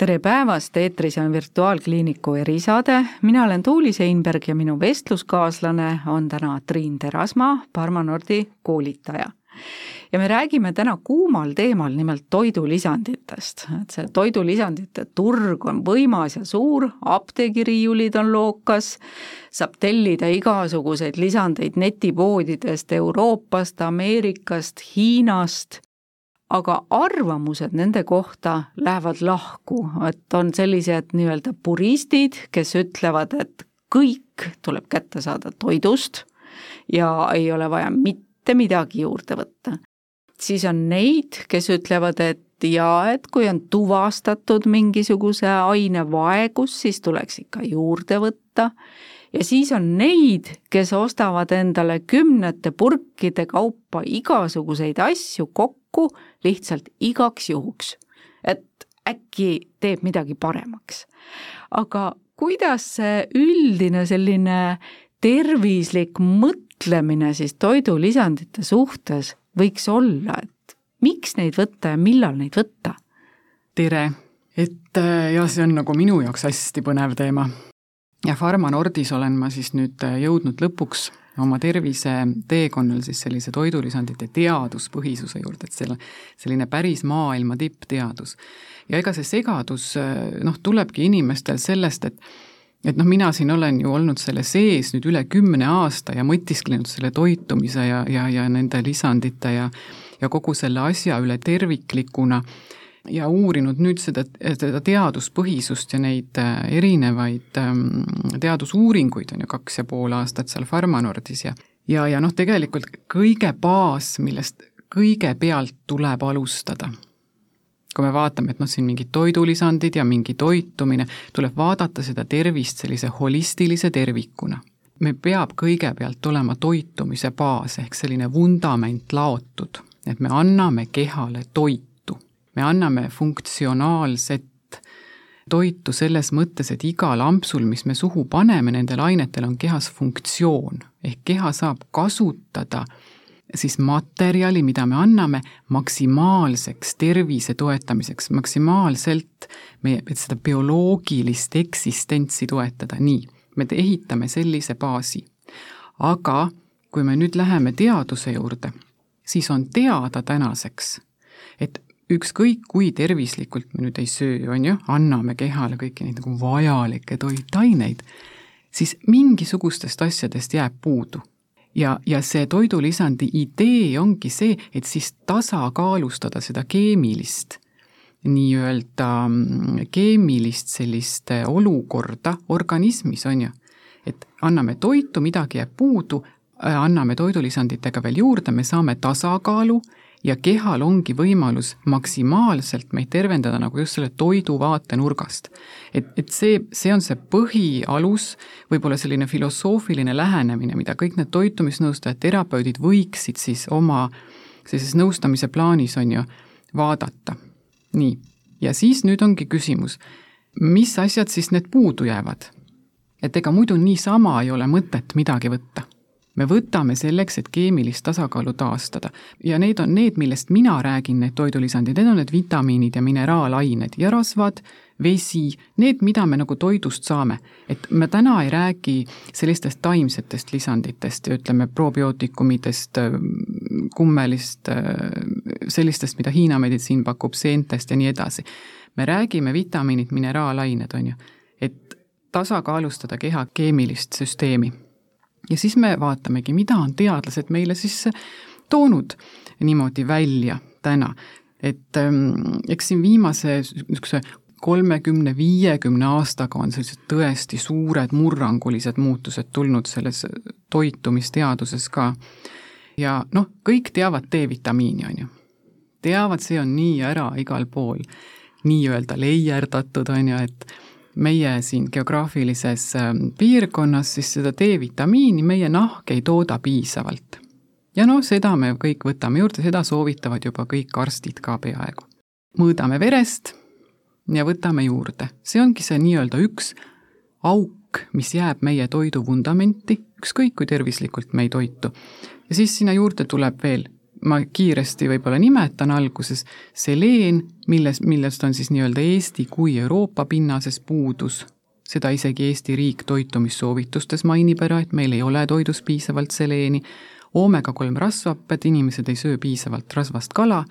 tere päevast, eetris on Virtuaalkliiniku erisaade, mina olen Tuuli Seinberg ja minu vestluskaaslane on täna Triin Terasmaa, Parmanordi koolitaja. ja me räägime täna kuumal teemal, nimelt toidulisanditest, et see toidulisandite turg on võimas ja suur, apteegiriiulid on lookas, saab tellida igasuguseid lisandeid netipoodidest Euroopast, Ameerikast, Hiinast aga arvamused nende kohta lähevad lahku, et on sellised nii-öelda puristid, kes ütlevad, et kõik tuleb kätte saada toidust ja ei ole vaja mitte midagi juurde võtta. siis on neid, kes ütlevad, et jaa, et kui on tuvastatud mingisuguse aine vaegus, siis tuleks ikka juurde võtta ja siis on neid, kes ostavad endale kümnete purkide kaupa igasuguseid asju kokku lihtsalt igaks juhuks, et äkki teeb midagi paremaks. aga kuidas see üldine selline tervislik mõtlemine siis toidulisandite suhtes võiks olla, et miks neid võtta ja millal neid võtta? tere, et äh, jah, see on nagu minu jaoks hästi põnev teema ja Pharma Nordis olen ma siis nüüd äh, jõudnud lõpuks oma tervise teekonnal siis sellise toidulisandite teaduspõhisuse juurde, et selle, selline päris maailma tippteadus. ja ega see segadus äh, noh, tulebki inimestel sellest, et et noh, mina siin olen ju olnud selle sees nüüd üle kümne aasta ja mõtisklenud selle toitumise ja, ja, ja nende lisandite ja ja kogu selle asja üle terviklikuna ja uurinud nüüd seda, seda teaduspõhisust ja neid äh, erinevaid ähm, teadusuuringuid on ju kaks ja pool aastat seal Pharmanordis ja ja, ja noh, tegelikult kõige baas, millest kõigepealt tuleb alustada, kui me vaatame, et noh, siin mingid toidulisandid ja mingi toitumine, tuleb vaadata seda tervist sellise holistilise tervikuna. meil peab kõigepealt olema toitumise baas ehk selline vundament laotud, et me anname kehale toitu me anname funktsionaalset toitu selles mõttes, et igal ampsul, mis me suhu paneme, nendel ainetel on kehas funktsioon, ehk keha saab kasutada siis materjali, mida me anname, maksimaalseks tervise toetamiseks, maksimaalselt meie, et seda bioloogilist eksistentsi toetada, nii, me ehitame sellise baasi. aga kui me nüüd läheme teaduse juurde, siis on teada tänaseks, et ükskõik kui tervislikult me nüüd ei söö, on ju, anname kehale kõiki neid nagu vajalikke toitaineid, siis mingisugustest asjadest jääb puudu. ja, ja see toidulisandi idee ongi see, et siis tasakaalustada seda keemilist nii-öelda mm, keemilist sellist olukorda organismis, on ju. et anname toitu, midagi jääb puudu, anname toidulisanditega veel juurde, me saame tasakaalu ja kehal ongi võimalus maksimaalselt meid tervendada nagu just selle toidu vaatenurgast. et, et see, see on see põhialus, võib-olla selline filosoofiline lähenemine, mida kõik need toitumisnõustajad, terapeudid võiksid siis oma sellises nõustamise plaanis, on ju, vaadata. nii, ja siis nüüd ongi küsimus, mis asjad siis need puudu jäävad? et ega muidu niisama ei ole mõtet midagi võtta me võtame selleks, et keemilist tasakaalu taastada. ja need on need, millest mina räägin, need toidulisandid, need on need vitamiinid ja mineraalained ja rasvad, vesi, need, mida me nagu toidust saame. et me täna ei räägi sellistest taimsetest lisanditest ja ütleme, probiootikumidest, kummelist, sellistest, mida Hiina meditsiin pakub, seentest ja nii edasi. me räägime vitamiinid, mineraalained, on ju, et tasakaalustada keha keemilist süsteemi ja siis me vaatamegi, mida on teadlased meile siis toonud niimoodi välja täna. et ähm, eks siin viimase niisuguse kolmekümne, viiekümne aastaga on sellised tõesti suured murrangulised muutused tulnud selles toitumisteaduses ka. ja noh, kõik teavad D-vitamiini, on ju. teavad, see on nii ära igal pool nii-öelda leierdatud, on ju, et meie siin geograafilises ähm, piirkonnas, siis seda D-vitamiini meie nahk ei tooda piisavalt. ja noh, seda me kõik võtame juurde, seda soovitavad juba kõik arstid ka peaaegu. mõõdame verest ja võtame juurde, see ongi see nii-öelda üks auk, mis jääb meie toidu vundamenti, ükskõik kui tervislikult me ei toitu. ja siis sinna juurde tuleb veel ma kiiresti võib-olla nimetan alguses, seleen, milles, millest on siis nii-öelda Eesti kui Euroopa pinnases puudus, seda isegi Eesti riik toitumissoovitustes mainib ära, et meil ei ole toidus piisavalt seleeni, oomega kolm rasvhapped, inimesed ei söö piisavalt rasvast kala,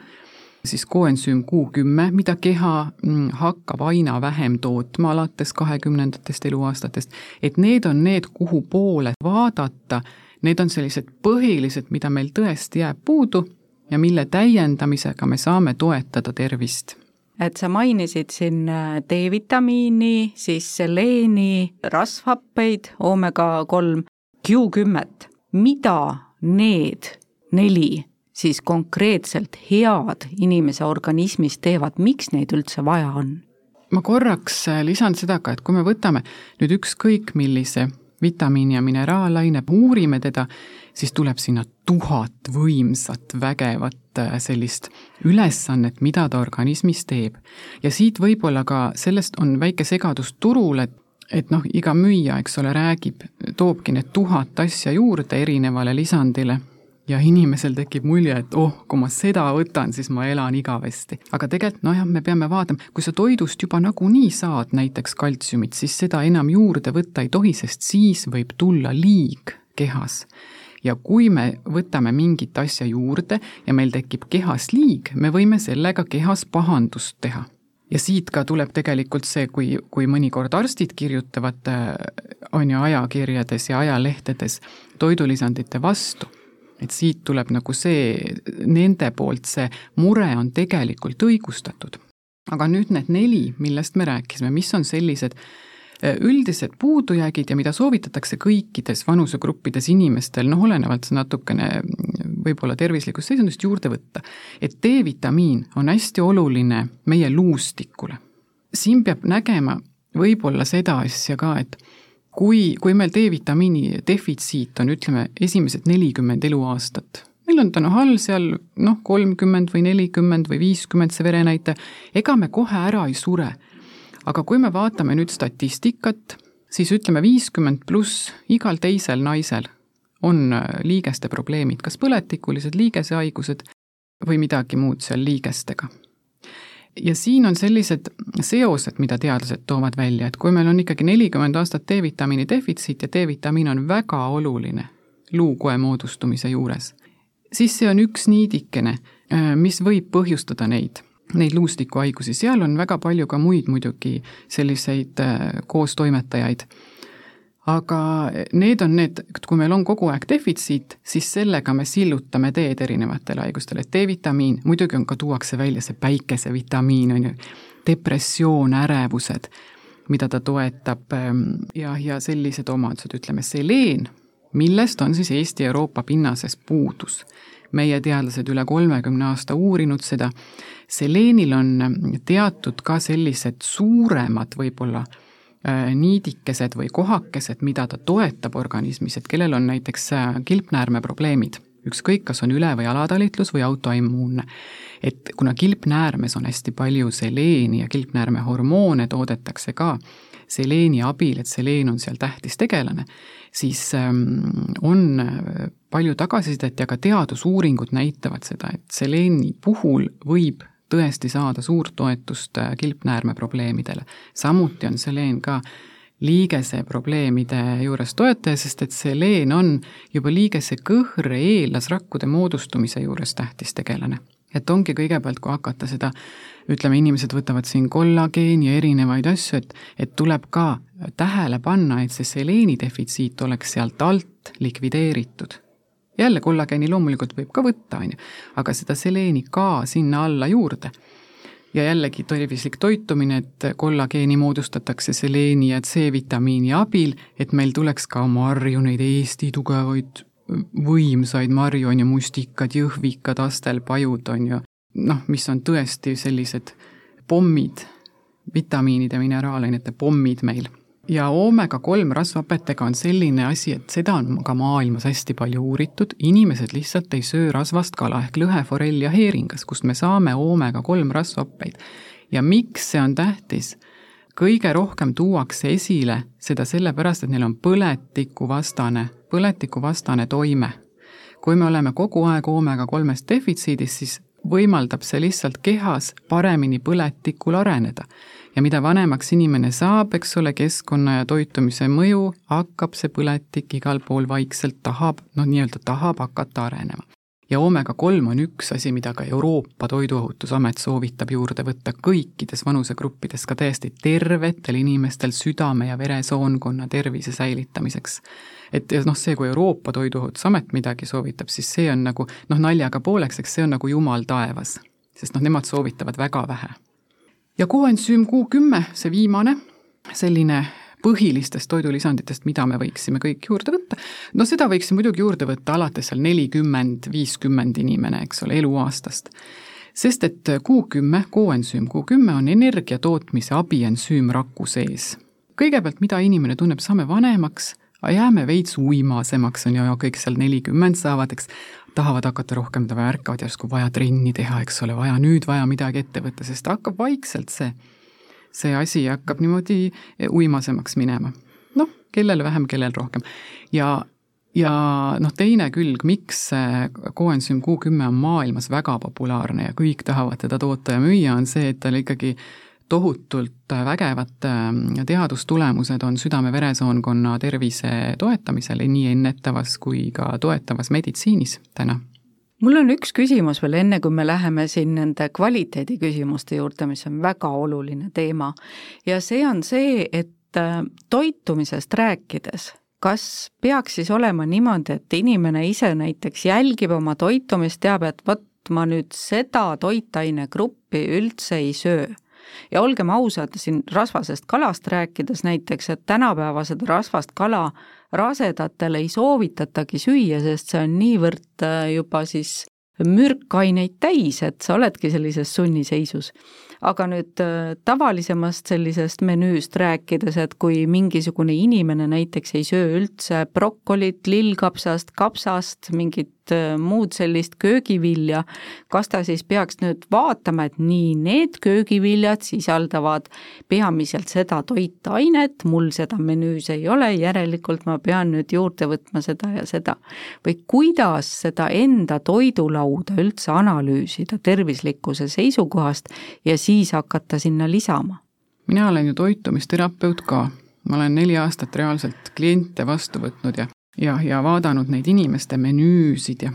siis koensüüm Q10, mida keha mm, hakkab aina vähem tootma alates kahekümnendatest eluaastatest, et need on need, kuhu poole vaadata, need on sellised põhilised, mida meil tõesti jääb puudu ja mille täiendamisega me saame toetada tervist. Et sa mainisid siin äh, D-vitamiini, siis seleeni, rasvhappeid, oomega kolm, Q10-t, mida need neli siis konkreetselt head inimese organismis teevad, miks neid üldse vaja on? ma korraks äh, lisan seda ka, et kui me võtame nüüd ükskõik millise vitamiini ja mineraalaine, uurime teda, siis tuleb sinna tuhat võimsat, vägevat äh, sellist ülesannet, mida ta organismis teeb. ja siit võib-olla ka, sellest on väike segadus turul, et et noh, iga müüja, eks ole, räägib, toobki need tuhat asja juurde erinevale lisandile ja inimesel tekib mulje, et oh, kui ma seda võtan, siis ma elan igavesti. aga tegelikult nojah, me peame vaatama, kui sa toidust juba nagunii saad näiteks kaltsiumit, siis seda enam juurde võtta ei tohi, sest siis võib tulla liig kehas ja kui me võtame mingit asja juurde ja meil tekib kehas liig, me võime sellega kehas pahandust teha. ja siit ka tuleb tegelikult see, kui, kui mõnikord arstid kirjutavad, äh, on ju, ajakirjades ja ajalehtedes toidulisandite vastu et siit tuleb nagu see, nende poolt see mure on tegelikult õigustatud. aga nüüd need neli, millest me rääkisime, mis on sellised äh, üldised puudujäägid ja mida soovitatakse kõikides vanusegruppides inimestel, noh, olenevalt natukene võib-olla tervislikust seisundist juurde võtta. et D-vitamiin on hästi oluline meie luustikule. siin peab nägema võib-olla seda asja ka, et kui, kui meil D-vitamiini defitsiit on, ütleme, esimesed nelikümmend eluaastat, meil on ta noh, all seal noh, kolmkümmend või nelikümmend või viiskümmend see verenäitaja, ega me kohe ära ei sure. aga kui me vaatame nüüd statistikat, siis ütleme, viiskümmend pluss igal teisel naisel on äh, liigeste probleemid, kas põletikulised liigesehaigused või midagi muud seal liigestega ja siin on sellised seosed, mida teadlased toovad välja, et kui meil on ikkagi nelikümmend aastat D-vitamiini defitsiit ja D-vitamiin on väga oluline luukoe moodustumise juures, siis see on üks niidikene, äh, mis võib põhjustada neid, neid luustikuhaigusi, seal on väga palju ka muid muidugi selliseid äh, koostoimetajaid aga need on need, kui meil on kogu aeg defitsiit, siis sellega me sillutame teed erinevatele haigustele, et D-vitamiin, muidugi on ka, tuuakse välja see päikesevitamiin, on ju, depressioon, ärevused, mida ta toetab ähm, ja, ja sellised omadused, ütleme, seleen, millest on siis Eesti-Euroopa pinnases puudus. meie teadlased üle kolmekümne aasta uurinud seda, seleenil on teatud ka sellised suuremad võib-olla niidikesed või kohakesed, mida ta toetab organismis, et kellel on näiteks äh, kilpnäärme probleemid, ükskõik, kas on üle- või alatalitlus või autoimmuunne. et kuna kilpnäärmes on hästi palju seleeni ja kilpnäärme hormoone toodetakse ka seleeni abil, et seleen on seal tähtis tegelane, siis ähm, on äh, palju tagasisidet ja ka teadusuuringud näitavad seda, et seleeni puhul võib tõesti saada suurt toetust äh, kilpnäärme probleemidele. samuti on seleen ka liigese probleemide juures toetaja, sest et seleen on juba liigese kõhre eellasrakkude moodustumise juures tähtis tegelane. et ongi kõigepealt, kui hakata seda, ütleme, inimesed võtavad siin kollageeni ja erinevaid asju, et, et tuleb ka tähele panna, et see seleeni defitsiit oleks sealt alt likvideeritud jälle kollageeni loomulikult võib ka võtta, on ju, aga seda seleeni ka sinna alla juurde. ja jällegi tervislik toitumine, et kollageeni moodustatakse seleeni ja C-vitamiini abil, et meil tuleks ka marju, neid Eesti tugevaid võimsaid marju, on ju, mustikad, jõhvikad, astelpajud, on ju, noh, mis on tõesti sellised pommid, vitamiinide, mineraalainete pommid meil ja oomega kolm rasvhapetega on selline asi, et seda on ka maailmas hästi palju uuritud, inimesed lihtsalt ei söö rasvast kala ehk lõhe, forell ja heeringas, kust me saame oomega kolm rasvhappeid. ja miks see on tähtis? kõige rohkem tuuakse esile seda sellepärast, et neil on põletikuvastane, põletikuvastane toime. kui me oleme kogu aeg oomega kolmest defitsiidis, siis võimaldab see lihtsalt kehas paremini põletikul areneda. Ja mida vanemaks inimene saab, eks ole, keskkonna ja toitumise mõju, hakkab see põletik igal pool vaikselt tahab, noh, nii-öelda tahab hakata arenema ja oomega kolm on üks asi, mida ka Euroopa Toiduohutusamet soovitab juurde võtta kõikides vanusegruppides, ka täiesti tervetel inimestel südame- ja veresoonkonna tervise säilitamiseks. et noh, see, kui Euroopa Toiduohutusamet midagi soovitab, siis see on nagu noh, naljaga pooleks, eks see on nagu jumal taevas, sest noh, nemad soovitavad väga vähe. Ja koensüüm Q kümme, see viimane, selline põhilistest toidulisanditest, mida me võiksime kõik juurde võtta. no seda võiks muidugi juurde võtta alates seal nelikümmend, viiskümmend inimene, eks ole, eluaastast. sest et Q10, koensüüm Q10 on energia tootmise abiensüüm raku sees. kõigepealt, mida inimene tunneb, saame vanemaks, jääme veits uimasemaks, on ju, kõik seal nelikümmend saavad, eks, tahavad hakata rohkem, ärkavad järsku vaja trenni teha, eks ole, vaja nüüd vaja midagi ette võtta, sest hakkab vaikselt see see asi hakkab niimoodi uimasemaks minema. noh, kellel vähem, kellel rohkem. ja, ja noh, teine külg, miks koensüüm Q10 on maailmas väga populaarne ja kõik tahavad teda toota ja müüa, on see, et tal ikkagi tohutult vägevad äh, teadustulemused on südame-veresoonkonna tervise toetamisel nii ennetavas kui ka toetavas meditsiinis täna mul on üks küsimus veel, enne kui me läheme siin nende kvaliteediküsimuste juurde, mis on väga oluline teema. ja see on see, et äh, toitumisest rääkides, kas peaks siis olema niimoodi, et inimene ise näiteks jälgib oma toitumist, teab, et vot ma nüüd seda toitainegruppi üldse ei söö ja olgem ausad, siin rasvasest kalast rääkides näiteks, et tänapäeva seda rasvast kala rasedatel ei soovitatagi süüa, sest see on niivõrd äh, juba siis mürkaineid täis, et sa oledki sellises sunniseisus. Aga nüüd äh, tavalisemast sellisest menüüst rääkides, et kui mingisugune inimene näiteks ei söö üldse brokolit, lillkapsast, kapsast, mingit Äh, muud sellist köögivilja, kas ta siis peaks nüüd vaatama, et nii, need köögiviljad sisaldavad peamiselt seda toitainet, mul seda menüüs ei ole, järelikult ma pean nüüd juurde võtma seda ja seda. või kuidas seda enda toidulauda üldse analüüsida tervislikkuse seisukohast ja siis hakata sinna lisama? mina olen ju toitumisterapeut ka, ma olen neli aastat reaalselt kliente vastu võtnud ja ja, ja vaadanud neid inimeste menüüsid ja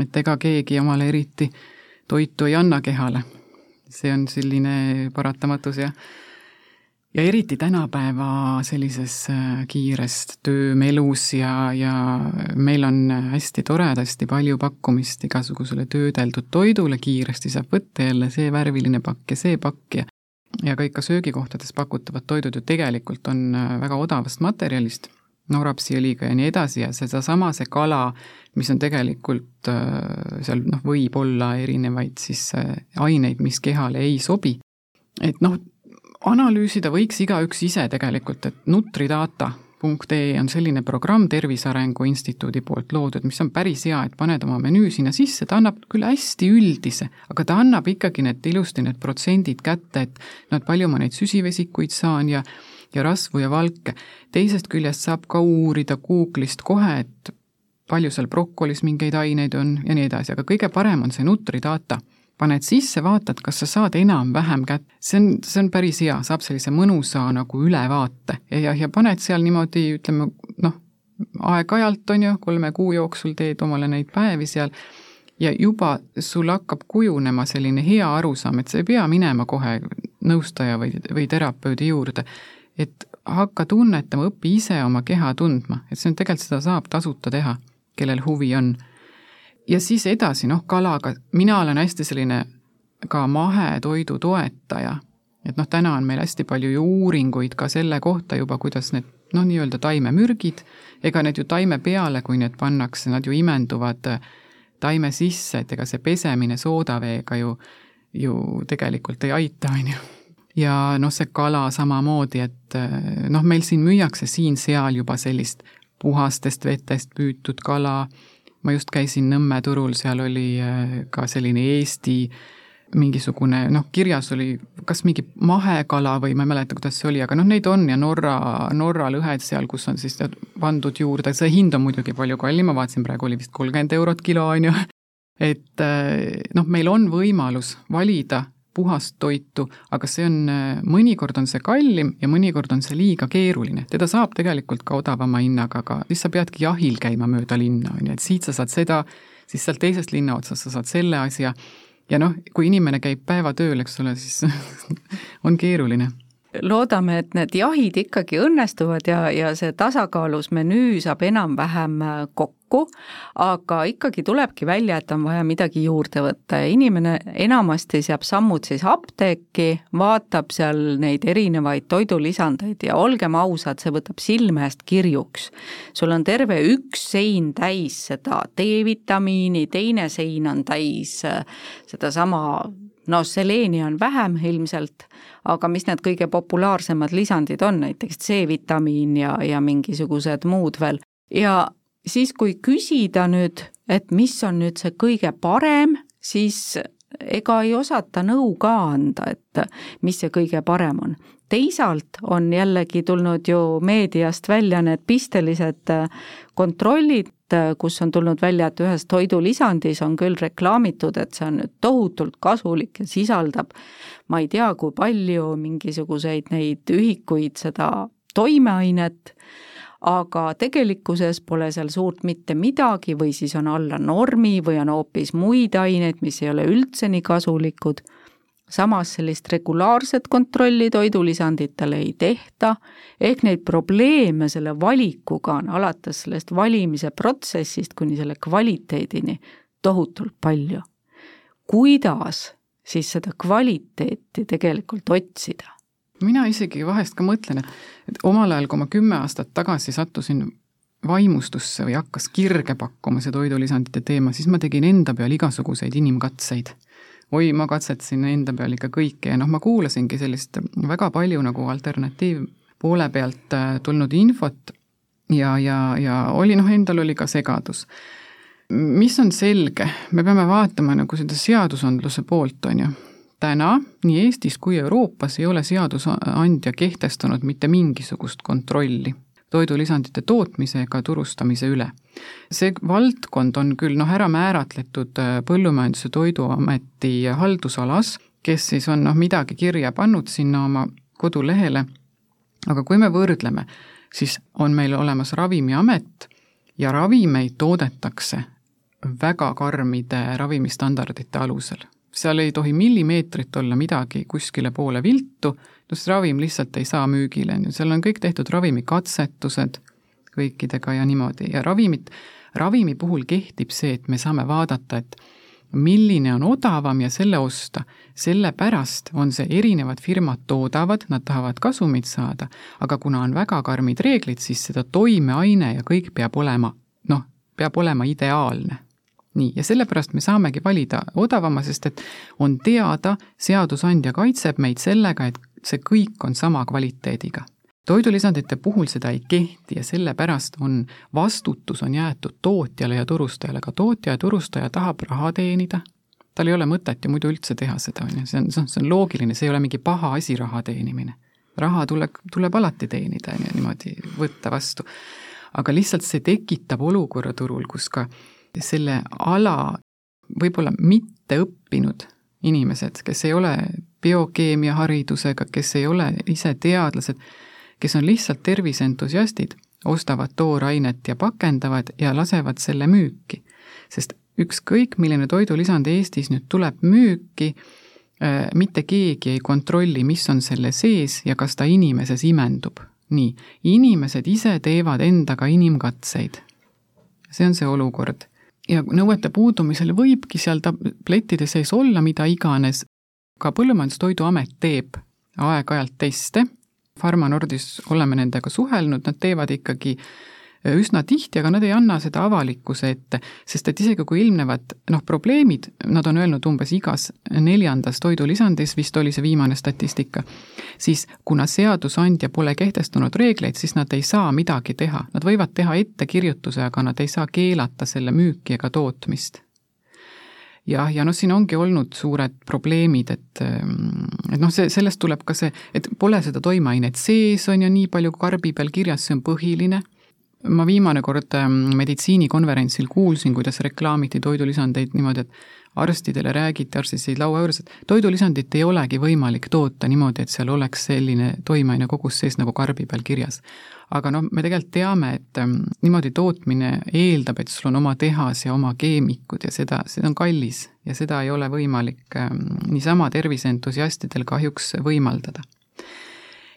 et ega keegi omale eriti toitu ei anna kehale. see on selline paratamatus ja ja eriti tänapäeva sellises äh, kiires töömelus ja, ja meil on hästi toredasti palju pakkumist igasugusele töödeldud toidule, kiiresti saab võtta jälle see värviline pakk ja see pakk ja ja kõik ka söögikohtades pakutavad toidud ju tegelikult on äh, väga odavast materjalist no rapsiõliga ja nii edasi ja sedasama, see kala, mis on tegelikult äh, seal noh, võib olla erinevaid siis äh, aineid, mis kehale ei sobi. et noh, analüüsida võiks igaüks ise tegelikult, et nutridata.ee on selline programm Tervise Arengu Instituudi poolt loodud, mis on päris hea, et paned oma menüü sinna sisse, ta annab küll hästi üldise, aga ta annab ikkagi need ilusti need protsendid kätte, et noh, et palju ma neid süsivesikuid saan ja ja rasvu ja valke. teisest küljest saab ka uurida Google'ist kohe, et palju seal brokolis mingeid aineid on ja nii edasi, aga kõige parem on see Nutridata. Paned sisse, vaatad, kas sa saad enam-vähem kätte, see on, see on päris hea, saab sellise mõnusa nagu ülevaate. Ja, ja paned seal niimoodi, ütleme noh, aeg-ajalt on ju, kolme kuu jooksul teed omale neid päevi seal. Ja juba sul hakkab kujunema selline hea arusaam, et sa ei pea minema kohe nõustaja või, või terapeudi juurde. Et hakka tunnetama, õpi ise oma keha tundma, et see on tegelikult, seda saab tasuta teha, kellel huvi on. Ja siis edasi, noh, kalaga, mina olen hästi selline ka mahetoidu toetaja, et noh, täna on meil hästi palju ju uuringuid ka selle kohta juba, kuidas need noh, nii-öelda taimemürgid, ega need ju taime peale, kui need pannakse, nad ju imenduvad taime sisse, et ega see pesemine soodaveega ju, ju tegelikult ei aita, on ju. Ja noh, see kala samamoodi, et eh, noh, meil siin müüakse siin-seal juba sellist puhastest vetest püütud kala, ma just käisin Nõmme turul, seal oli eh, ka selline Eesti mingisugune noh, kirjas oli kas mingi mahekala või ma ei mäleta, kuidas see oli, aga noh, neid on ja Norra, Norra lõhed seal, kus on siis pandud juurde, see hind on muidugi palju kallim, ma vaatasin, praegu oli vist kolmkümmend eurot kilo, on ju. et eh, noh, meil on võimalus valida puhast toitu, aga see on, mõnikord on see kallim ja mõnikord on see liiga keeruline. teda saab tegelikult ka odavama hinnaga, aga siis sa peadki jahil käima mööda linna, on ju, et siit sa saad seda, siis sealt teisest linna otsast sa saad selle asja ja noh, kui inimene käib päevatööl, eks ole, siis on keeruline loodame, et need jahid ikkagi õnnestuvad ja, ja see tasakaalus menüü saab enam-vähem kokku kokku, aga ikkagi tulebki välja, et on vaja midagi juurde võtta ja inimene enamasti seab sammud siis apteeki, vaatab seal neid erinevaid toidulisandeid ja olgem ausad, see võtab silme eest kirjuks. sul on terve üks sein täis seda D-vitamiini, teine sein on täis äh, sedasama no seleeni on vähem ilmselt, aga mis need kõige populaarsemad lisandid on, näiteks C-vitamiin ja, ja mingisugused muud veel. ja siis, kui küsida nüüd, et mis on nüüd see kõige parem, siis ega ei osata nõu ka anda, et mis see kõige parem on. teisalt on jällegi tulnud ju meediast välja need pistelised kontrollid, kus on tulnud välja, et ühes toidulisandis on küll reklaamitud, et see on nüüd tohutult kasulik ja sisaldab ma ei tea, kui palju mingisuguseid neid ühikuid seda toimeainet aga tegelikkuses pole seal suurt mitte midagi või siis on alla normi või on hoopis muid aineid, mis ei ole üldse nii kasulikud. Samas sellist regulaarset kontrolli toidulisanditele ei tehta, ehk neid probleeme selle valikuga on alates sellest valimise protsessist kuni selle kvaliteedini tohutult palju. kuidas siis seda kvaliteeti tegelikult otsida? mina isegi vahest ka mõtlen, et, et omal ajal, kui ma kümme aastat tagasi sattusin vaimustusse või hakkas kirge pakkuma see toidulisandite teema, siis ma tegin enda peal igasuguseid inimkatseid. Oi, ma katsetasin enda peal ikka kõike ja noh, ma kuulasingi sellist väga palju nagu alternatiivpoole pealt äh, tulnud infot ja, ja, ja oli noh, endal oli ka segadus. mis on selge, me peame vaatama nagu seda seadusandluse poolt, on ju. Täna nii Eestis kui Euroopas ei ole seadusandja kehtestanud mitte mingisugust kontrolli toidulisandite tootmise ega turustamise üle. see valdkond on küll noh, ära määratletud äh, Põllumajandus- ja Toiduameti haldusalas, kes siis on noh, midagi kirja pannud sinna oma kodulehele, aga kui me võrdleme, siis on meil olemas Ravimiamet ja ravimeid toodetakse väga karmide ravimistandardite alusel seal ei tohi millimeetrit olla midagi kuskile poole viltu, sest ravim lihtsalt ei saa müügile, on ju, seal on kõik tehtud ravimikatsetused kõikidega ja niimoodi. Ja ravimit, ravimi puhul kehtib see, et me saame vaadata, et milline on odavam ja selle osta. sellepärast on see, erinevad firmad toodavad, nad tahavad kasumit saada, aga kuna on väga karmid reeglid, siis seda toimeaine ja kõik peab olema, noh, peab olema ideaalne. Nii, ja sellepärast me saamegi valida odavama, sest et on teada, seadusandja kaitseb meid sellega, et see kõik on sama kvaliteediga. toidulisandite puhul seda ei kehti ja sellepärast on, vastutus on jäetud tootjale ja turustajale, aga tootja ja turustaja tahab raha teenida, tal ei ole mõtet ju muidu üldse teha seda, on ju, see on, see on loogiline, see ei ole mingi paha asi, raha teenimine. raha tuleb, tuleb alati teenida, on ju, niimoodi võtta vastu. aga lihtsalt see tekitab olukorra turul, kus ka selle ala võib-olla mitte õppinud inimesed, kes ei ole biokeemia haridusega, kes ei ole ise teadlased, kes on lihtsalt terviseentusiastid, ostavad toorainet ja pakendavad ja lasevad selle müüki. sest ükskõik, milline toidulisand Eestis nüüd tuleb müüki, äh, mitte keegi ei kontrolli, mis on selle sees ja kas ta inimeses imendub. nii, inimesed ise teevad endaga inimkatseid. see on see olukord ja nõuete puudumisel võibki seal tablettide sees olla mida iganes, ka Põllumajandus-Toiduamet teeb aeg-ajalt teste, Pharma-Nordis oleme nendega suhelnud, nad teevad ikkagi üsna tihti, aga nad ei anna seda avalikkuse ette, sest et isegi kui ilmnevad noh, probleemid, nad on öelnud umbes igas neljandas toidulisandis, vist oli see viimane statistika, siis kuna seadusandja pole kehtestanud reegleid, siis nad ei saa midagi teha, nad võivad teha ettekirjutuse, aga nad ei saa keelata selle müüki ega tootmist. Jah, ja noh, siin ongi olnud suured probleemid, et et noh, see, sellest tuleb ka see, et pole seda toimeainet sees, on ju, nii palju karbi peal kirjas, see on põhiline ma viimane kord meditsiinikonverentsil kuulsin, kuidas reklaamiti toidulisandeid niimoodi, et arstidele räägiti, arstid sõid laua juures, et toidulisandit ei olegi võimalik toota niimoodi, et seal oleks selline toimeaine kogus sees nagu karbi peal kirjas. aga noh, me tegelikult teame, et ähm, niimoodi tootmine eeldab, et sul on oma tehas ja oma keemikud ja seda, see on kallis ja seda ei ole võimalik ähm, niisama terviseentusiastidel kahjuks võimaldada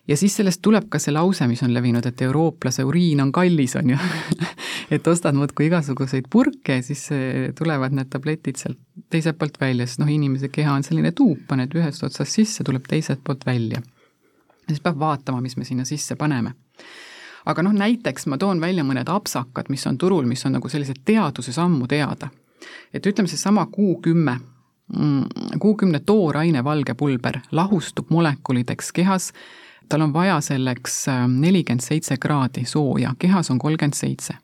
ja siis sellest tuleb ka see lause, mis on levinud, et eurooplase uriin on kallis, on ju et ostad muudkui igasuguseid purke ja siis tulevad need tabletid sealt teiselt poolt välja, sest noh, inimese keha on selline tuup, paned ühest otsast sisse, tuleb teiselt poolt välja. ja siis peab vaatama, mis me sinna sisse paneme. aga noh, näiteks ma toon välja mõned apsakad, mis on turul, mis on nagu sellised teaduses ammu teada. et ütleme, seesama Q10 Q10 mm, tooraine valge pulber lahustub molekulideks kehas tal on vaja selleks ähm, nelikümmend seitse kraadi sooja, kehas on kolmkümmend seitse.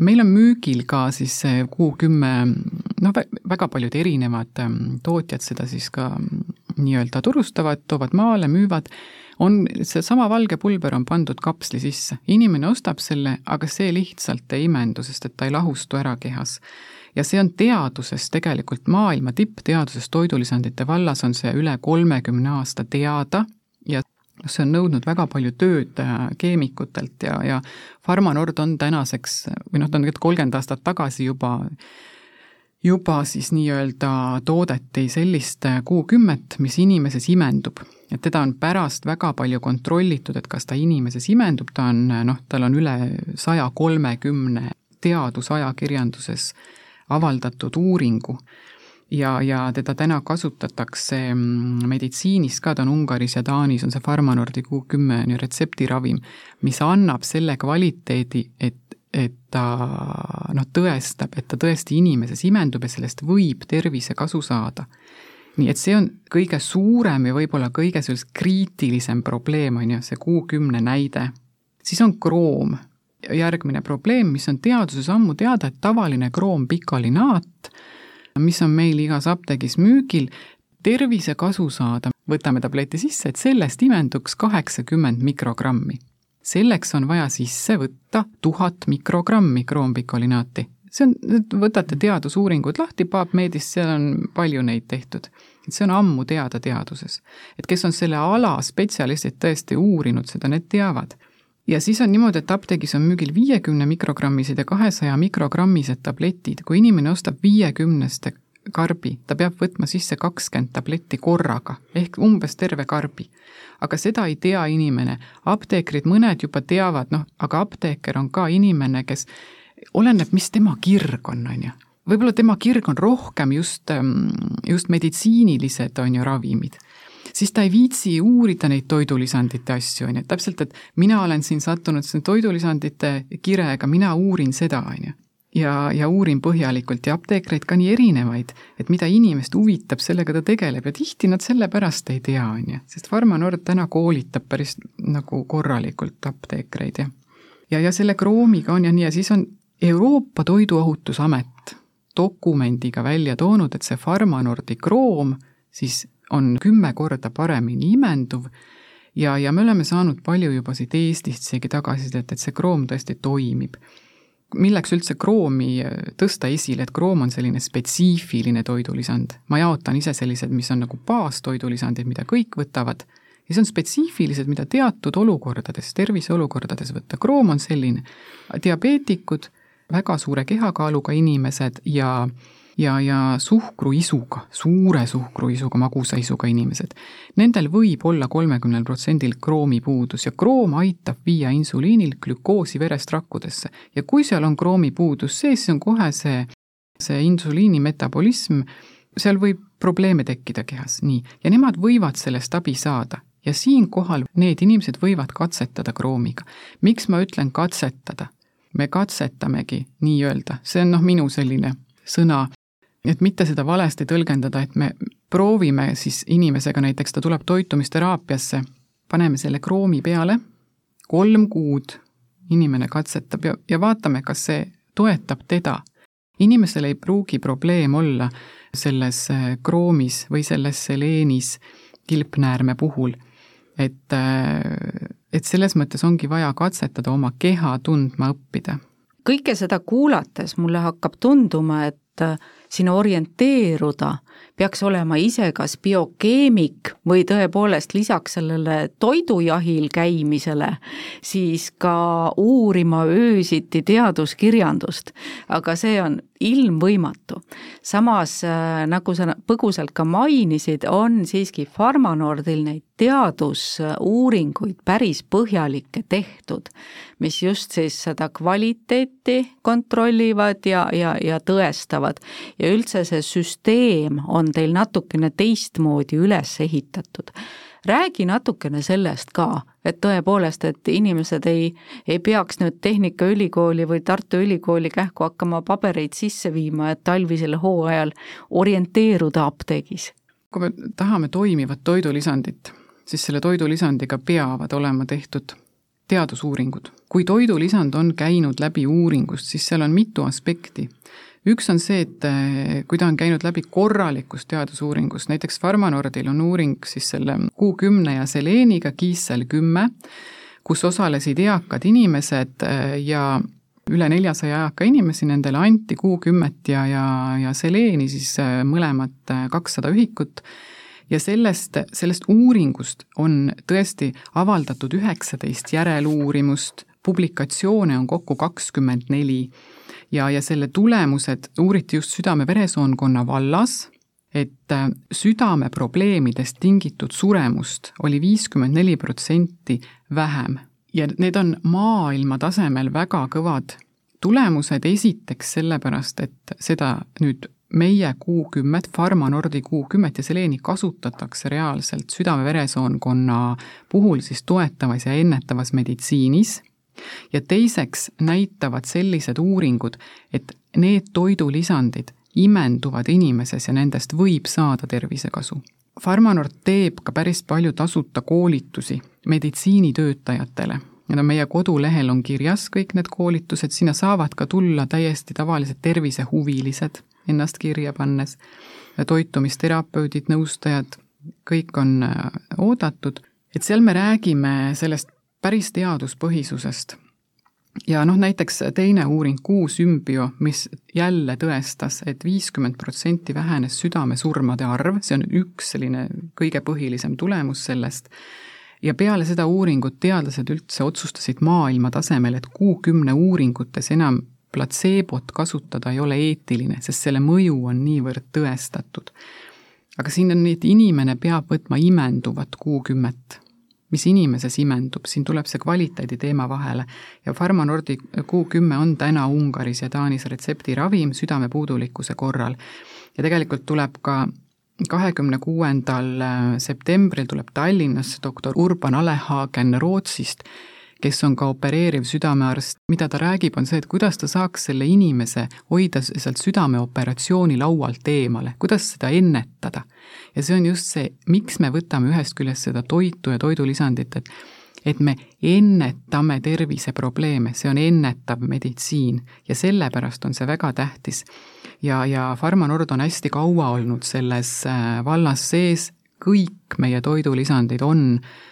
meil on müügil ka siis kuu kümme, noh, väga paljud erinevad ähm, tootjad seda siis ka mm, nii-öelda turustavad, toovad maale, müüvad, on seesama valge pulber on pandud kapsli sisse, inimene ostab selle, aga see lihtsalt ei imendu, sest et ta ei lahustu ära kehas. Ja see on teaduses tegelikult maailma tippteaduses toidulisandite vallas on see üle kolmekümne aasta teada ja noh, see on nõudnud väga palju tööd äh, keemikutelt ja, ja Pharmanord on tänaseks või noh, ta on tegelikult kolmkümmend aastat tagasi juba juba siis nii-öelda toodeti sellist kuukümmet, mis inimeses imendub. et teda on pärast väga palju kontrollitud, et kas ta inimeses imendub, ta on noh, tal on üle saja kolmekümne teadusajakirjanduses avaldatud uuringu ja, ja teda täna kasutatakse mm, meditsiinis ka, ta on Ungaris ja Taanis, on see Pharmanordi Q10 on ju retseptiravim, mis annab selle kvaliteedi, et, et ta noh, tõestab, et ta tõesti inimeses imendub ja sellest võib tervisekasu saada. nii et see on kõige suurem ja võib-olla kõige sellisem kriitilisem probleem, on ju, see Q10 näide. siis on kroom, järgmine probleem, mis on teaduses ammu teada, et tavaline kroompikaolinaat mis on meil igas apteegis müügil, tervisekasu saada, võtame tableti sisse, et sellest imenduks kaheksakümmend mikrogrammi. selleks on vaja sisse võtta tuhat mikrogrammi kroompikoolinaati. see on, võtate teadusuuringud lahti, PubMedis, seal on palju neid tehtud. et see on ammu teada teaduses. et kes on selle ala spetsialistid tõesti uurinud seda, need teavad ja siis on niimoodi, et apteegis on müügil viiekümne mikrogrammised ja kahesaja mikrogrammised tabletid, kui inimene ostab viiekümneste karbi, ta peab võtma sisse kakskümmend tabletti korraga, ehk umbes terve karbi. aga seda ei tea inimene, apteekrid, mõned juba teavad, noh, aga apteeker on ka inimene, kes oleneb, mis tema kirg on, on ju. võib-olla tema kirg on rohkem just, just meditsiinilised, on ju, ravimid siis ta ei viitsi uurida neid toidulisandite asju, on ju, täpselt, et mina olen siin sattunud siin toidulisandite kirega, mina uurin seda, on ju. ja, ja uurin põhjalikult ja apteekreid ka nii erinevaid, et mida inimest huvitab, sellega ta tegeleb. Ja tihti nad sellepärast ei tea, on ju, sest Pharmanord täna koolitab päris nagu korralikult apteekreid ja ja, ja selle kroomiga on ja nii, ja siis on Euroopa Toiduohutusamet dokumendiga välja toonud, et see Pharmanordi kroom siis on kümme korda paremini imenduv ja, ja me oleme saanud palju juba siit Eestist isegi tagasisidet, et see kroom tõesti toimib. milleks üldse kroomi tõsta esile, et kroom on selline spetsiifiline toidulisand. ma jaotan ise sellised, mis on nagu baastoidulisandid, mida kõik võtavad, ja siis on spetsiifilised, mida teatud olukordades, terviseolukordades võtta. kroom on selline, diabeetikud, väga suure kehakaaluga inimesed ja ja, ja suhkruisuga, suure suhkruisuga, magusaisuga inimesed, nendel võib olla kolmekümnel protsendil kroomipuudus ja kroom aitab viia insuliinil glükoosi verest rakkudesse. ja kui seal on kroomipuudus sees, siis on kohe see, see insuliini metabolism, seal võib probleeme tekkida kehas, nii, ja nemad võivad sellest abi saada ja siinkohal need inimesed võivad katsetada kroomiga. miks ma ütlen katsetada? me katsetamegi nii-öelda, see on noh, minu selline sõna, et mitte seda valesti tõlgendada, et me proovime siis inimesega, näiteks ta tuleb toitumisteraapiasse, paneme selle kroomi peale, kolm kuud inimene katsetab ja, ja vaatame, kas see toetab teda. inimesel ei pruugi probleem olla selles äh, kroomis või selles seleenis kilpnäärme puhul. et, äh, et selles mõttes ongi vaja katsetada oma keha tundma õppida. kõike seda kuulates mulle hakkab tunduma, et siin orienteeruda peaks olema ise kas biokeemik või tõepoolest lisaks sellele toidujahil käimisele, siis ka uurima öösiti teaduskirjandust. aga see on ilmvõimatu. samas, äh, nagu sa põgusalt ka mainisid, on siiski Pharmanordil neid teadusuuringuid päris põhjalikke tehtud, mis just siis seda kvaliteeti kontrollivad ja, ja, ja tõestavad. Ja üldse see süsteem on teil natukene teistmoodi üles ehitatud räägi natukene sellest ka, et tõepoolest, et inimesed ei, ei peaks nüüd Tehnikaülikooli või Tartu Ülikooli kähku hakkama pabereid sisse viima, et talvisel hooajal orienteeruda apteegis. kui me tahame toimivat toidulisandit, siis selle toidulisandiga peavad olema tehtud teadusuuringud. kui toidulisand on käinud läbi uuringust, siis seal on mitu aspekti üks on see, et eh, kui ta on käinud läbi korralikust teadusuuringust, näiteks Pharmanordil on uuring siis selle Q10 ja seleeniga, Kiissel kümme, kus osalesid eakad inimesed eh, ja üle neljasaja eaka inimesi, nendele anti Q10-t ja, ja, ja seleeni siis eh, mõlemat kakssada ühikut. Ja sellest, sellest uuringust on tõesti avaldatud üheksateist järeluurimust, publikatsioone on kokku kakskümmend neli ja, ja selle tulemused uuriti just südame-veresoonkonna vallas, et äh, südameprobleemidest tingitud suremust oli viiskümmend neli protsenti vähem. Ja need on maailma tasemel väga kõvad tulemused, esiteks sellepärast, et seda nüüd meie Q10, Pharmanordi Q10 ja seleeni kasutatakse reaalselt südame-veresoonkonna puhul siis toetavas ja ennetavas meditsiinis ja teiseks näitavad sellised uuringud, et need toidulisandid imenduvad inimeses ja nendest võib saada tervisekasu. Pharmanord teeb ka päris palju tasuta koolitusi meditsiinitöötajatele. Need on meie kodulehel on kirjas kõik need koolitused, sinna saavad ka tulla täiesti tavalised tervisehuvilised ennast kirja pannes, toitumisterapeudid, nõustajad, kõik on äh, oodatud, et seal me räägime sellest päris teaduspõhisusest. ja noh, näiteks teine uuring, Kuusümbio, mis jälle tõestas et, et viiskümmend protsenti vähenes südamesurmade arv, see on üks selline kõige põhilisem tulemus sellest, ja peale seda uuringut teadlased üldse otsustasid maailma tasemel, et Q10 uuringutes enam platseebot kasutada ei ole eetiline, sest selle mõju on niivõrd tõestatud. aga siin on nii, et inimene peab võtma imenduvat Q10 mis inimeses imendub, siin tuleb see kvaliteedi teema vahele. ja Pharmanordi Q10 on täna Ungaris ja Taanis retseptiravim südamepuudulikkuse korral. ja tegelikult tuleb ka kahekümne kuuendal äh, septembril tuleb Tallinnasse doktor Urban Alehagen Rootsist kes on ka opereeriv südamearst, mida ta räägib, on see, et kuidas ta saaks selle inimese hoida sealt südameoperatsiooni laualt eemale, kuidas seda ennetada. ja see on just see, miks me võtame ühest küljest seda toitu ja toidulisandit, et et me ennetame terviseprobleeme, see on ennetav meditsiin ja sellepärast on see väga tähtis. ja, ja Pharmanord on hästi kaua olnud selles äh, vallas sees, kõik meie toidulisandid on äh,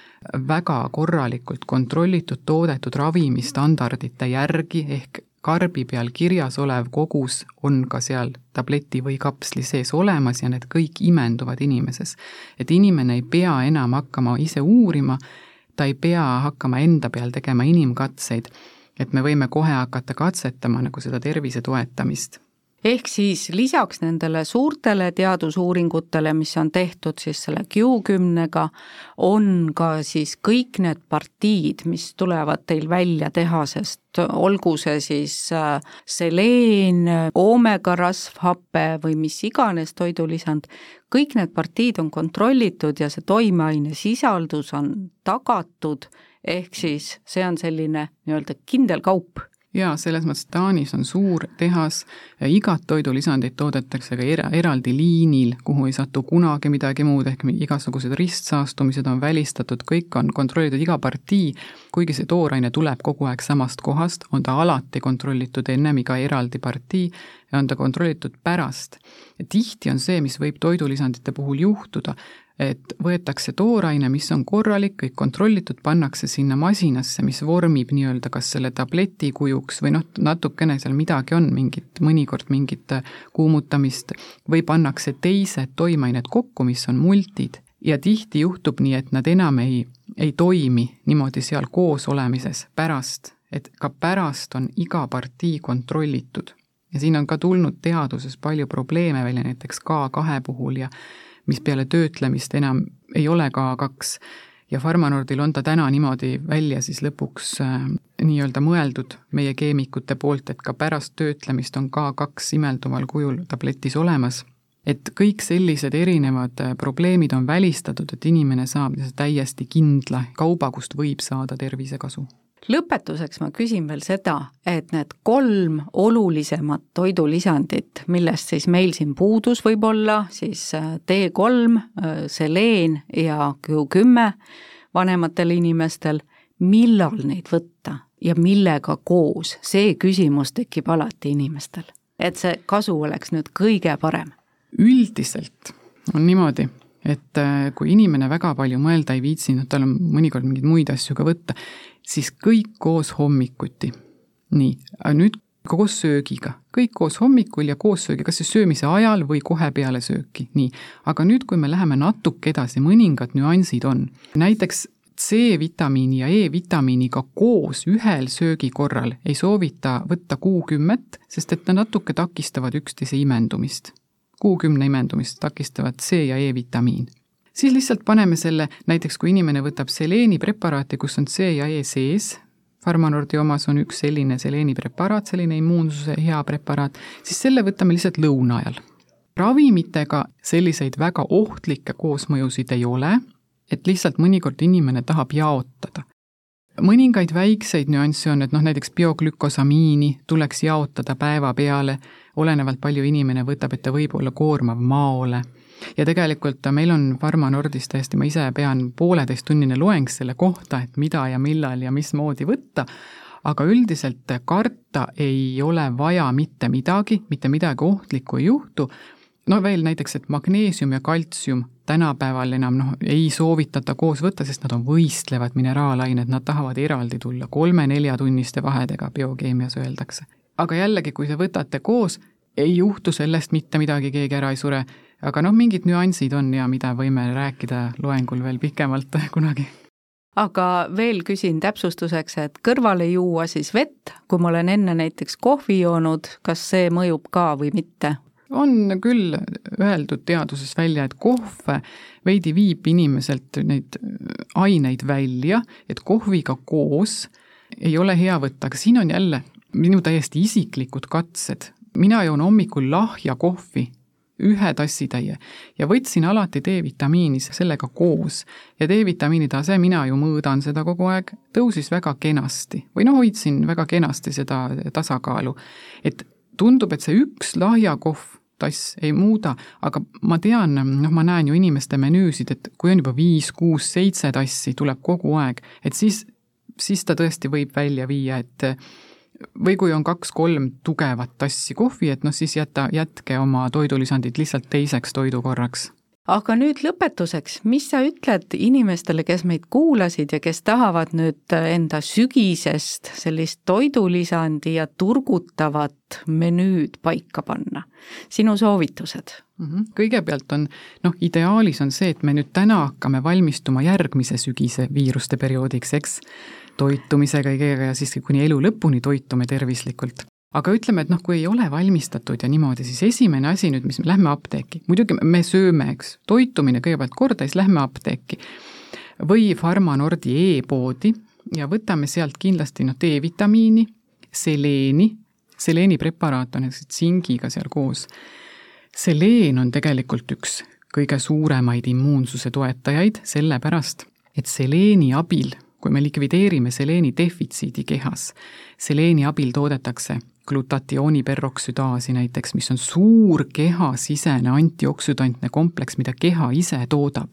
väga korralikult kontrollitud toodetud ravimistandardite järgi, ehk karbi peal kirjas olev kogus on ka seal tableti või kapsli sees olemas ja need kõik imenduvad inimeses. et inimene ei pea enam hakkama ise uurima, ta ei pea hakkama enda peal tegema inimkatseid, et me võime kohe hakata katsetama nagu seda tervise toetamist ehk siis lisaks nendele suurtele teadusuuringutele, mis on tehtud siis selle Q10-ga, on ka siis kõik need partiid, mis tulevad teil välja tehasest, olgu see siis äh, seleen, oomegarasvhape või mis iganes toidulisand, kõik need partiid on kontrollitud ja see toimeaine sisaldus on tagatud, ehk siis see on selline nii-öelda kindel kaup jaa, selles mõttes Taanis on suur tehas, igat toidulisandit toodetakse ka era, eraldi liinil, kuhu ei satu kunagi midagi muud, ehk igasugused ristsaastumised on välistatud, kõik on kontrollitud, iga partii, kuigi see tooraine tuleb kogu aeg samast kohast, on ta alati kontrollitud ennem iga eraldi partii ja on ta kontrollitud pärast. ja tihti on see, mis võib toidulisandite puhul juhtuda, et võetakse tooraine, mis on korralik, kõik kontrollitud, pannakse sinna masinasse, mis vormib nii-öelda kas selle tableti kujuks või noh, natukene seal midagi on, mingit, mõnikord mingit kuumutamist, või pannakse teised toimeained kokku, mis on multid ja tihti juhtub nii, et nad enam ei, ei toimi niimoodi seal koos olemises pärast, et ka pärast on iga partii kontrollitud. ja siin on ka tulnud teaduses palju probleeme välja, näiteks K2 puhul ja mis peale töötlemist enam ei ole K2 ja Pharmanordil on ta täna niimoodi välja siis lõpuks äh, nii-öelda mõeldud meie keemikute poolt, et ka pärast töötlemist on K2 imelduval kujul tabletis olemas. et kõik sellised erinevad äh, probleemid on välistatud, et inimene saab täiesti kindla kauba, kust võib saada tervisekasu lõpetuseks ma küsin veel seda, et need kolm olulisemat toidulisandit, millest siis meil siin puudus võib-olla, siis D3, äh, äh, seleen ja Q10 vanematel inimestel, millal neid võtta ja millega koos, see küsimus tekib alati inimestel. et see kasu oleks nüüd kõige parem. üldiselt on niimoodi et äh, kui inimene väga palju mõelda ei viitsi, noh, tal on mõnikord mingeid muid asju ka võtta, siis kõik koos hommikuti. nii, nüüd koos söögiga, kõik koos hommikul ja koos söögiga, kas siis söömise ajal või kohe peale sööki, nii. aga nüüd, kui me läheme natuke edasi, mõningad nüansid on, näiteks C-vitamiini ja E-vitamiiniga koos ühel söögikorral ei soovita võtta kuukümmet, sest et nad natuke takistavad üksteise imendumist kuukümne imendumist takistavad C ja E-vitamiin. siis lihtsalt paneme selle, näiteks kui inimene võtab seleeni preparaati, kus on C ja E sees, Farmanordi omas on üks selline seleeni preparaat, selline immuunsuse hea preparaat, siis selle võtame lihtsalt lõuna ajal. ravimitega selliseid väga ohtlikke koosmõjusid ei ole, et lihtsalt mõnikord inimene tahab jaotada mõningaid väikseid nüansse on, et noh, näiteks bioglükosamiini tuleks jaotada päeva peale olenevalt palju inimene võtab, et ta võib olla koormav maole. ja tegelikult meil on Pharma Nordis täiesti, ma ise pean pooleteisttunnine loeng selle kohta, et mida ja millal ja mismoodi võtta, aga üldiselt karta ei ole vaja mitte midagi, mitte midagi ohtlikku ei juhtu, no veel näiteks, et magneesium ja kaltsium tänapäeval enam noh, ei soovitata koos võtta, sest nad on võistlevad mineraalained, nad tahavad eraldi tulla kolme-neljatunniste vahedega, biokeemias öeldakse aga jällegi, kui te võtate koos, ei juhtu sellest mitte midagi, keegi ära ei sure. aga noh, mingid nüansid on ja mida võime rääkida loengul veel pikemalt kunagi aga veel küsin täpsustuseks, et kõrvale juua siis vett, kui ma olen enne näiteks kohvi joonud, kas see mõjub ka või mitte? on küll öeldud teaduses välja, et kohv veidi viib inimeselt neid aineid välja, et kohviga koos ei ole hea võtta, aga siin on jälle minu täiesti isiklikud katsed, mina joon hommikul lahja kohvi, ühe tassitäie ja võtsin alati D-vitamiini sellega koos. Ja D-vitamiini tase, mina ju mõõdan seda kogu aeg, tõusis väga kenasti. Või noh, hoidsin väga kenasti seda tasakaalu. et tundub, et see üks lahja kohv tass ei muuda, aga ma tean, noh, ma näen ju inimeste menüüsid, et kui on juba viis, kuus, seitse tassi, tuleb kogu aeg, et siis, siis ta tõesti võib välja viia, et või kui on kaks-kolm tugevat tassi kohvi, et noh, siis jäta, jätke oma toidulisandid lihtsalt teiseks toidukorraks aga nüüd lõpetuseks, mis sa ütled inimestele, kes meid kuulasid ja kes tahavad nüüd enda sügisest sellist toidulisandi ja turgutavat menüüd paika panna? sinu soovitused? -hmm. kõigepealt on noh, ideaalis on see, et me nüüd täna hakkame valmistuma järgmise sügise viiruste perioodiks, eks toitumise kõigega ja siis kuni elu lõpuni toitume tervislikult. aga ütleme, et noh, kui ei ole valmistatud ja niimoodi, siis esimene asi nüüd, mis me lähme apteeki, muidugi me sööme, eks, toitumine kõigepealt korda, siis lähme apteeki. või Pharmanordi e-poodi ja võtame sealt kindlasti noh, D-vitamiini, seleeni, seleeni preparaat on näiteks tsingiga seal koos. seleen on tegelikult üks kõige suuremaid immuunsuse toetajaid, sellepärast et seleeni abil kui me likvideerime seleeni defitsiidi kehas, seleeni abil toodetakse glutatiooniperoksüdaasi näiteks, mis on suur kehasisene antioksüdantne kompleks, mida keha ise toodab.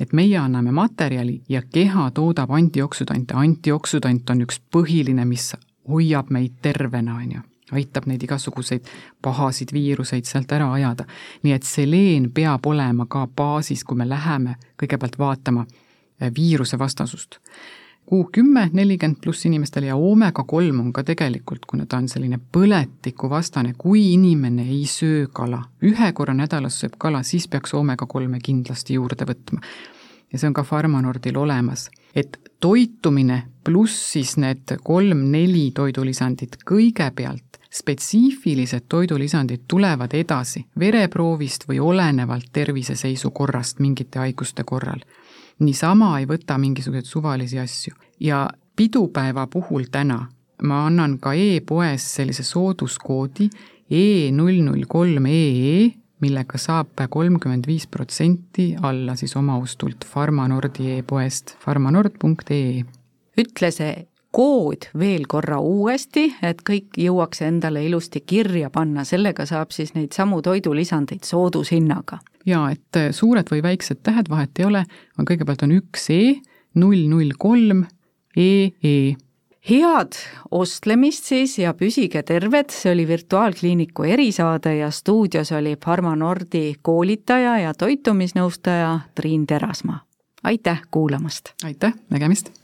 et meie anname materjali ja keha toodab antioksüdante, antioksüdant on üks põhiline, mis hoiab meid tervena, on ju aitab neid igasuguseid pahasid viiruseid sealt ära ajada. nii et seleen peab olema ka baasis, kui me läheme kõigepealt vaatama viirusevastasust kuu kümme, nelikümmend pluss inimestel ja oomega kolm on ka tegelikult, kuna ta on selline põletikuvastane, kui inimene ei söö kala, ühe korra nädalas sööb kala, siis peaks oomega kolme kindlasti juurde võtma. ja see on ka Pharmanordil olemas, et toitumine pluss siis need kolm-neli toidulisandit kõigepealt, spetsiifilised toidulisandid tulevad edasi vereproovist või olenevalt terviseseisukorrast mingite haiguste korral niisama ei võta mingisuguseid suvalisi asju. ja pidupäeva puhul täna ma annan ka e-poes sellise sooduskoodi E null null kolm EE, millega saab kolmkümmend viis protsenti alla siis omaostult Pharmanordi e-poest pharmanord.ee. ütle see kood veel korra uuesti, et kõik jõuaks endale ilusti kirja panna, sellega saab siis neid samu toidulisandeid soodushinnaga jaa, et äh, suured või väiksed tähed, vahet ei ole, on kõigepealt on üks E, null null kolm, EE. head ostlemist siis ja püsige terved, see oli Virtuaalkliiniku erisaade ja stuudios oli Pharmanordi koolitaja ja toitumisnõustaja Triin Terasmaa. aitäh kuulamast! aitäh, nägemist!